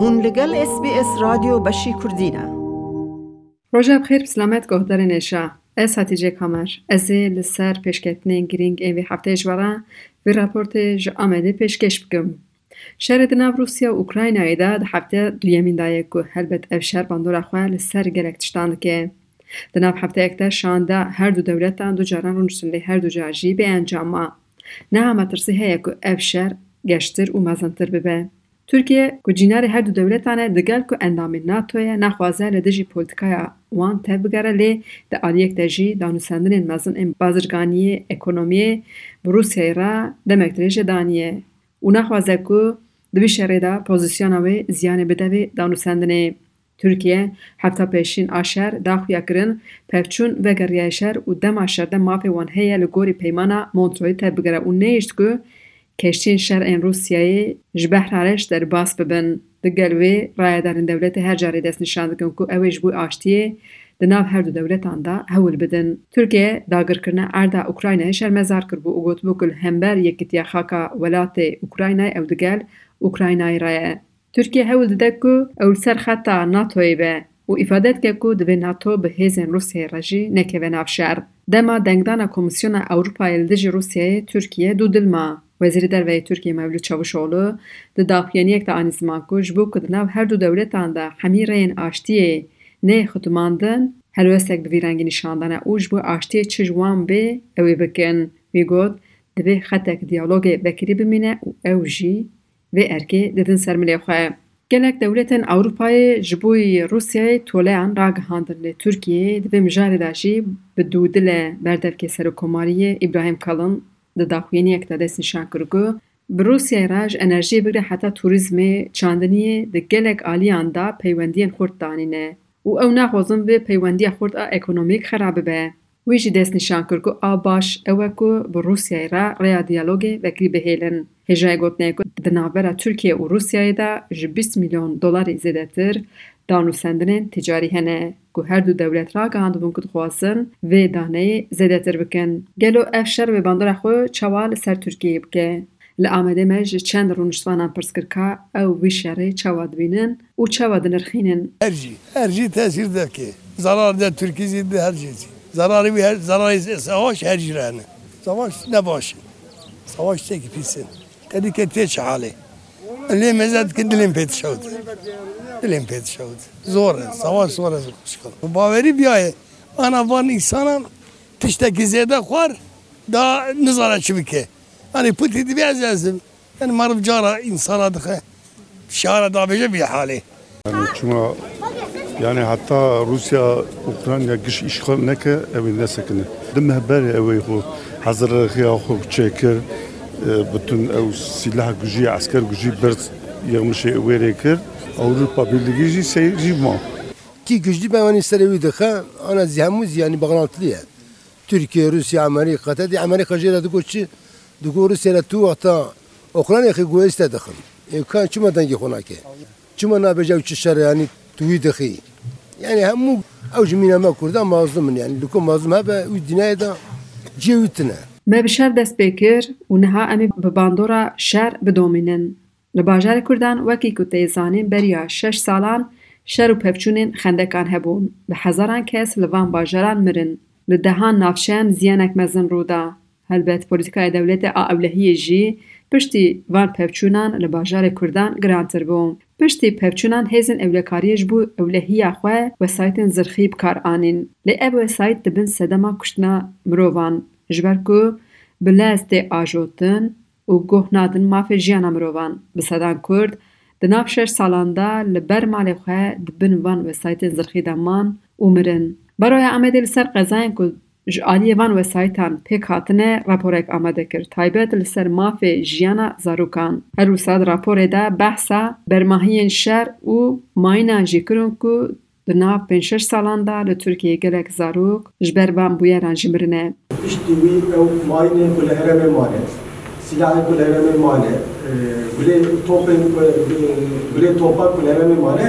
هون لگل اس بی اس رادیو بشی کردینه. روژه بخیر بسلامت گهدار نشا از هتیجه کامر. از لسر پیشکتنین گرینگ ایوی هفته جوارا و راپورت جا آمده پیشکش بگم. شهر دناو روسیا و اوکراینای دا ده هفته دویمین دایه که هلبت اف شهر باندورا خواه لسر گلک تشتاند که. دناو هفته اکتا شانده هر دو دولتان دو جاران رونشتنده هر دو جاجی به انجام نه همه ترسی هیا که اف شهر گشتر و مزنتر ببه. ترکیه کو جینار هر دو دولتانه دگل کو اندام ناتو نخوازه لده جی وان تب گره لی ده آدیک ده جی دانو سندن نزن این بازرگانی اکنومی بروسی را ده مکتره جی دانیه و نخوازه کو ده بی شره ده پوزیسیان آوه زیانه بده بی دانو ترکیه هفته پیشین آشار ده خویا کرن پفچون و گریه شر و دم وان هیا لگوری پیمانا مونتروی تب گره و نیشت کشتین شر این روسیایی جبه رارش در باس ببن ده گلوی رای دارن دولت هر جاری دست نشان دکن که اوی جبوی آشتیه ده ناو هر دو دولتان دا هول بدن. ترکیه داگر کرنه اردا اوکراینه شر مزار کر بو اگوت بکل همبر یکیتیا خاکا ولات اوکراینه او دگل اوکراینه رایه. ترکیه هول دده که اول سر خطا ناتوی به و افادت که که دوی ناتو به هیزن روسیه رجی نکه و نافشار. دما دنگدانا کمیسیون اوروپایل دجی روسیه ترکیه دو دلمه. Wezîrê Derve Tirkiye Mevlût Çavuşoğlu di daxuyaniyek de anî ziman ku ji bo ku di nav her du dewletan de hemî reyên aştiyê nê xitumandin helwestek bi vî rengî nîşandane û ji bo aştiyê çi ji wan bê ew ê bikin. Wî got divê xetek diyalogê vekirî bimîne û ew jî vê erkê didin ser milê xwe. Gelek dewletên Ewropayê ji bo Rûsyayê toleyan ragihandin lê Tirkiyeyê di vê mijarê de jî bi dûdilê berdevkê Serokkomariyê İbrahim Kalın د داخویني یعنی اقتصادي شاکرګو بروسیا راج انرژي بګره حتا توريزم چاندني د ګلک الیاندا پیوندي خورت دانينه او او نه خوزم به پیوندي خورت ا اکونومیک خراب به وی جی دس نشان کرد که آباش اوکو بر روسیه را ریا دیالوگ و کلی به هیلن هجای گوت نیکو دنابرا ترکیه و روسیه دا جبیس میلیون دلاری زدتر danûsandinên ticarî hene ku her du dewlet ragihandibûn ku dixwazin vê daneyê zêdetir bikin. Gelo ev şer vê bandora xwe çawa li ser Tirkiyeyê bike. Li Amedê me ji çend rûniştvanan pirs kir ka ew vî şerê çawa dibînin û çawa dinirxînin. Her jî her jî tesîr dike. Zarar de Tirkiyeyê de her jî. Zararı bir her zararı savaş her jî hene. Savaş ne baş. Savaş tek pisin. Tedik et teç hali. اللي مازال كنت اللي مبيت شود اللي مبيت شود زور سوا سوا شكل باوري بياي انا فان انسان تشتكي زيادة خوار دا نزارة شبكة انا بوتي دي بيعزازم yani marif cara insana dıkı şara dabici bir hali. Yani çünkü yani hatta Rusya Ukrayna giş işgal neke evinde sekine. Dem haber evi hu hazır ya hu çekir. Ee, bütün ev silah gücü, asker gücü bir yığmışı evire kir. Avrupa Birliği jî seyirci. Ki güçlü ben ister evi dixe, ana yani bağlantılıya. Türkiye, Rusya, Amerika, dedi Amerika jira dugo çi, dugo Rusya ile tu hatta Ukrayna ki goya iste dixin. Evkan çuma dengi konaki. Çuma nabeca uçu yani tuvi dixi. Yani hemu ev cimine me kurda mazlumun yani. Lukum mazlum hebe u dinayda cevitine. ما بشار دست بكر و نها امي بباندورا شار بدومينن. لباجار كردان وكي كو تيزانين بريا شش سالان شارو پفچونين خندقان هبون. لحزاران كيس لبان باجاران مرن. لدهان نافشان زيانك مزن رودا. هل بات پوليتكا دولتا اولهي جی پشتی وان پفچونان لباجار كردان گرانتر بون. پشتی پفچونان هزن اولهكاريج بو اولهي اخوه و سايتن زرخيب کارانين. لأبو سايت دبن سدما كشتنا مرووان. جبر کو بلست آجوتن او گوهنادن مافه جیانا مروان بسادان کرد دناب شش سالان دا لبر مالی خواه دبن وان و سایت زرخی دامان او مرن برای امیده لسر قزاین کو جعالی وان و سایتان پیک هاتنه راپوریک آمده کرد تایبت لسر مافه جیانا زاروکان هر وساد راپوری دا بحثا برماهین شر او ماینا کو di nav pênc şeş salan de li Tirkiyeyê gelek zarok ji ber van bûyeran jî mirine. Piştî wî ew mayînê ku li herêmê mane, silahê ku li herêmê mane, gulê topên gulê topa ku li herêmê mane,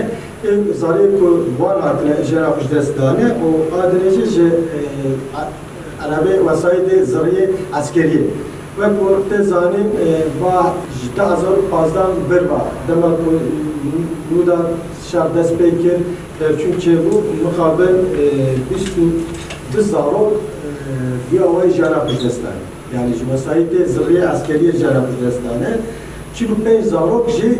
ev zarê ku wan hatine jera xwe ji dest dane û a derêje ji erebê wesayetê ziriyê eskeriyê. و گفته زانیم با جتا هزار و پازدان بر با دما نودا شهر دست پیکر چون چه بود مقابل بیست و دو زارو بیا وای جانا پشتستان یعنی مسایت زغی عسکری جانا پشتستانه چلو پنج زارو جی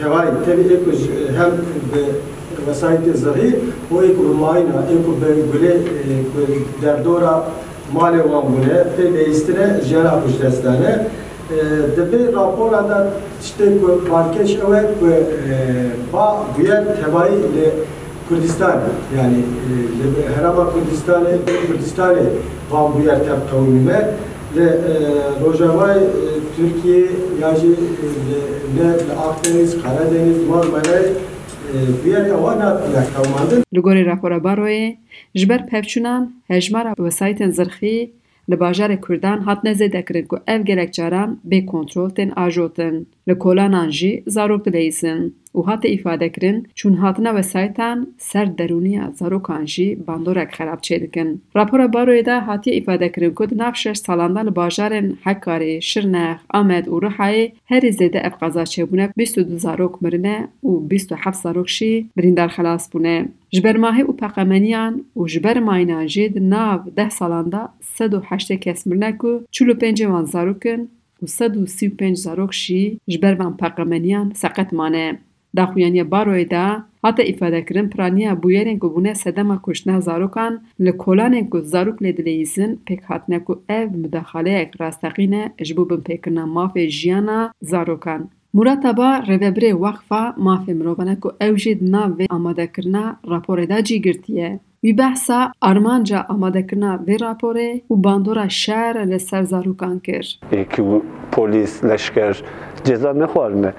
توای تبی اکو هم به وسایت زغی و اکو روماینا اکو به گله در دورا مال وان بونه پی بیستره جانا پشتستانه دبی راپور دا işte markeş evet ba büyük tebai le Kürdistan yani heraba Kürdistan Kürdistan van bu yer tep kavmime le Rojavay Türkiye yaji le Akdeniz Karadeniz Marmara لگور راپور باروی جبر پفچونان هجمار و سایت زرخی لباجار کردان حد نزه دکرد که او گرک به کنترول تن آجوتن لکولان آنجی زاروک و هاته ایفاده کرن چون هاتنا و سایتان سر درونی زاروکان کانجی باندورک خراب چیدکن. راپورا باروی دا هاته ایفاده کرن که دناف شش باجارن حکاری، شرنخ، آمد و روحای هری زیده افقازا چه بونه بیستو دو زاروک مرنه و بیستو هفت زاروک شی بریندار خلاص بونه. جبر ماهی او پاقمانیان و جبر ماهینا جی ده سالاندا سد و کس مرنه کو چلو وان زاروکن و سد زاروکشی سی پنج زاروک شی جبر وان پاقمانیان سقط مانه. Daxuyaniya baroyê de hate îfadekirin piraniya bûyerên ku bûne sedema kuştina zarokan li kolanên ku zarok lê dileyîzin pêk hatine ku ev müdaxaleyek rasteqîn e ji bo binpêkirina mafê jiyana zarokan. Murat Aba rêveberê Wexfa Mafê Mirovan e ku ew jî di nav vê amadekirina raporê de cî girtiye. Wî behsa armanca amadekirina vê raporê û bandora şer li ser zarokan kir. که پلیس لشکر جزا نخوارنه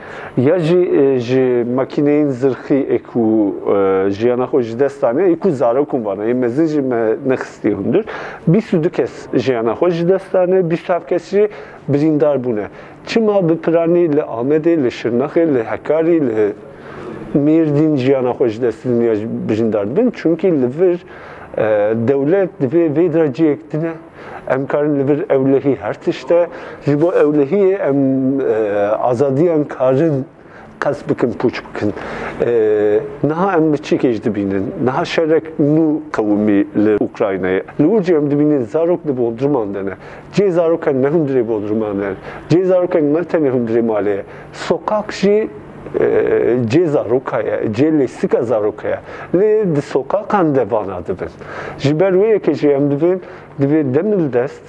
یا جی جی ماکینه زرخی اکو جیانا خوش دستانه اکو زارو کن بانه یه مزین جی نخستی هندر بیست و دو کس جیانا خوش دستانه بیست و هفت کس جی بریندار بونه چما بپرانی ل آمده ل شرنخی ل هکاری ل میردین جیانا خوش دستانی بریندار بین چونکی لور دولت دوی ویدرا جیکتنه em karin li vir ewlehî her tişte ji bo ewlehiyê em azadiyan karin qes bikin pûç bikin. Niha em bi çîkê ji dibînin. Niha şerek nû qewimî li Ukraynayê. Li wir cî em dibînin zarok li Bodruman de ne. Cê zarokan ne hundirê Bodruman e. Cê zarokan ne tenê hundirê malê ye. Sokak jî cê zarokaya, cê lêstika zarokaya lê di sokakan de vana dibin. Ji ber wê yekê jî em dibin divê demil dest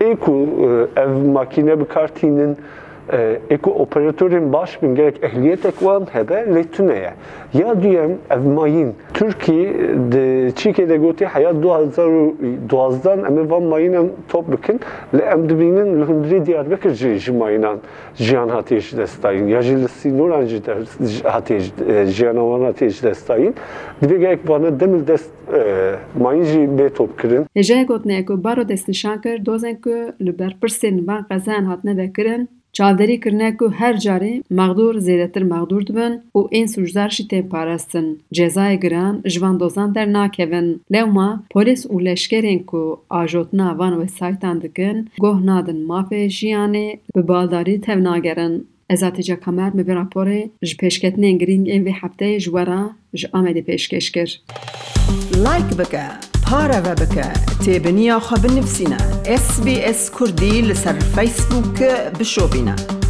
ê ku ev makîne bikartînin eko operatörün baş bin gerek ehliyetek wan hebe lê tune ye. Ya duyem ev mayîn Türkiye de Çîkê gotî heya 2012 em ê van mayînan top bikin lê em dibînin li hundirê Diyarbekir jî ji mayînan jiyan hatiye ji destayîn ya jî li Sînoran jî hatiye jiyana wan hatiye ji destayîn divê gerek vana demil dest mayîn jî bê top kirin. Hêjeyek gotinê ku baro destnîşan kir dozên ku li ber pirsên van qezayan hatine vekirin چالدری کرنه که هر جاری مغدور زیدتر مغدور دبن و این سجزار شیطه پارستن. جزای گران جوان دوزان در ناکوون. لیو ما پولیس و لشکرین که آجوتنا وان و سایتان دکن گوه نادن ما پی به بالداری تونا گرن. ازاتی جا کامر می براپوری ج پیشکت نینگرین این وی حبته جوارا ج آمدی پیشکش کر. لایک بکن بکە پارەوە بکە تێبنییا خە بنفسینە SسBS کوردی لەسەر فیسبووکە بشۆبینە.